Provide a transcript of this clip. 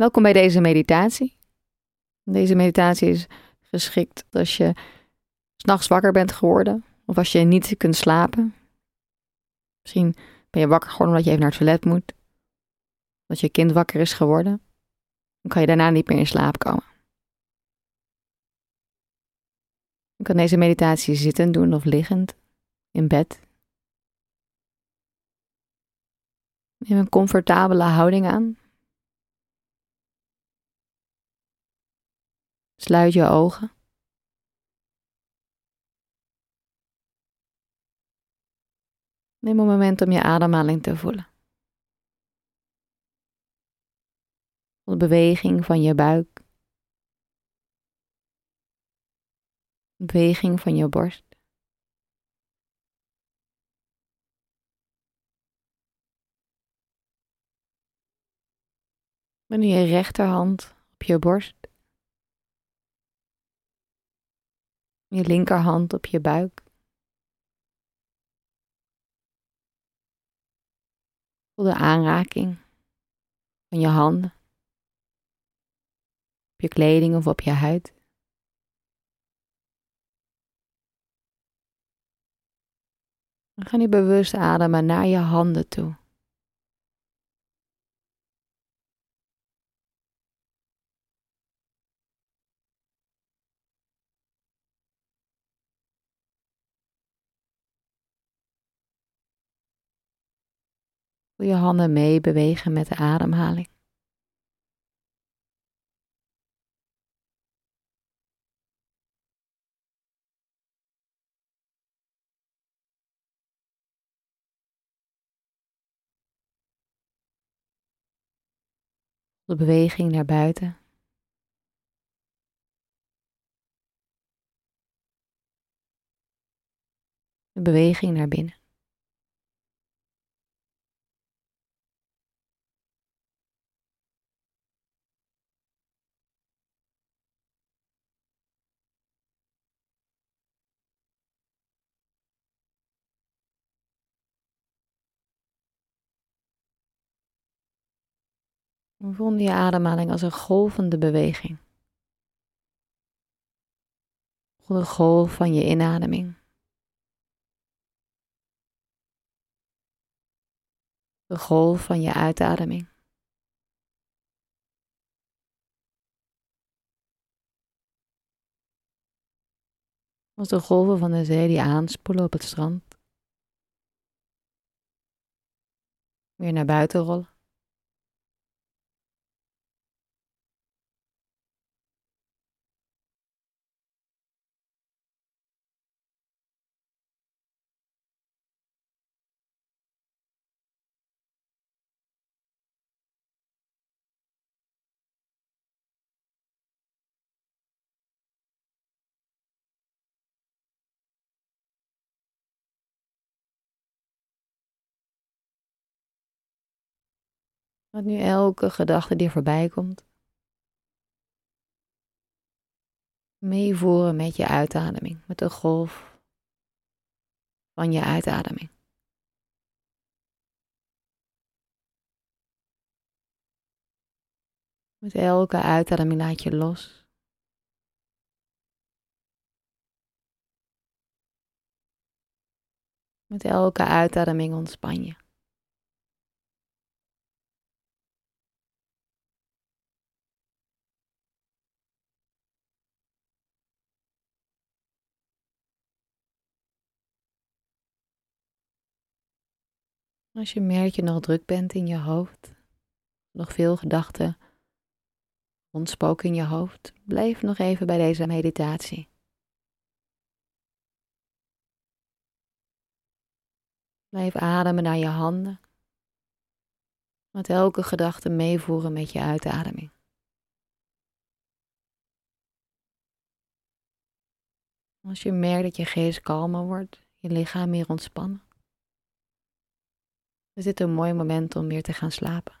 Welkom bij deze meditatie. Deze meditatie is geschikt als je s'nachts wakker bent geworden of als je niet kunt slapen. Misschien ben je wakker geworden omdat je even naar het toilet moet. Dat je kind wakker is geworden. Dan kan je daarna niet meer in slaap komen. Je kan deze meditatie zittend doen of liggend, in bed. Neem een comfortabele houding aan. Sluit je ogen. Neem een moment om je ademhaling te voelen. De beweging van je buik. De beweging van je borst. Met je rechterhand op je borst. Je linkerhand op je buik. Voel de aanraking van je handen. Op je kleding of op je huid. Dan ga nu bewust ademen naar je handen toe. Voel je handen meebewegen met de ademhaling. De beweging naar buiten. De beweging naar binnen. Voel je ademhaling als een golvende beweging. Voel de golf van je inademing. De golf van je uitademing. Als de golven van de zee die aanspoelen op het strand. Weer naar buiten rollen. Laat nu elke gedachte die voorbij komt meevoeren met je uitademing, met de golf van je uitademing. Met elke uitademing laat je los. Met elke uitademing ontspan je. Als je merkt je nog druk bent in je hoofd, nog veel gedachten rondspoken in je hoofd, blijf nog even bij deze meditatie. Blijf ademen naar je handen. Met elke gedachte meevoeren met je uitademing. Als je merkt dat je geest kalmer wordt, je lichaam meer ontspannen is dit een mooi moment om weer te gaan slapen.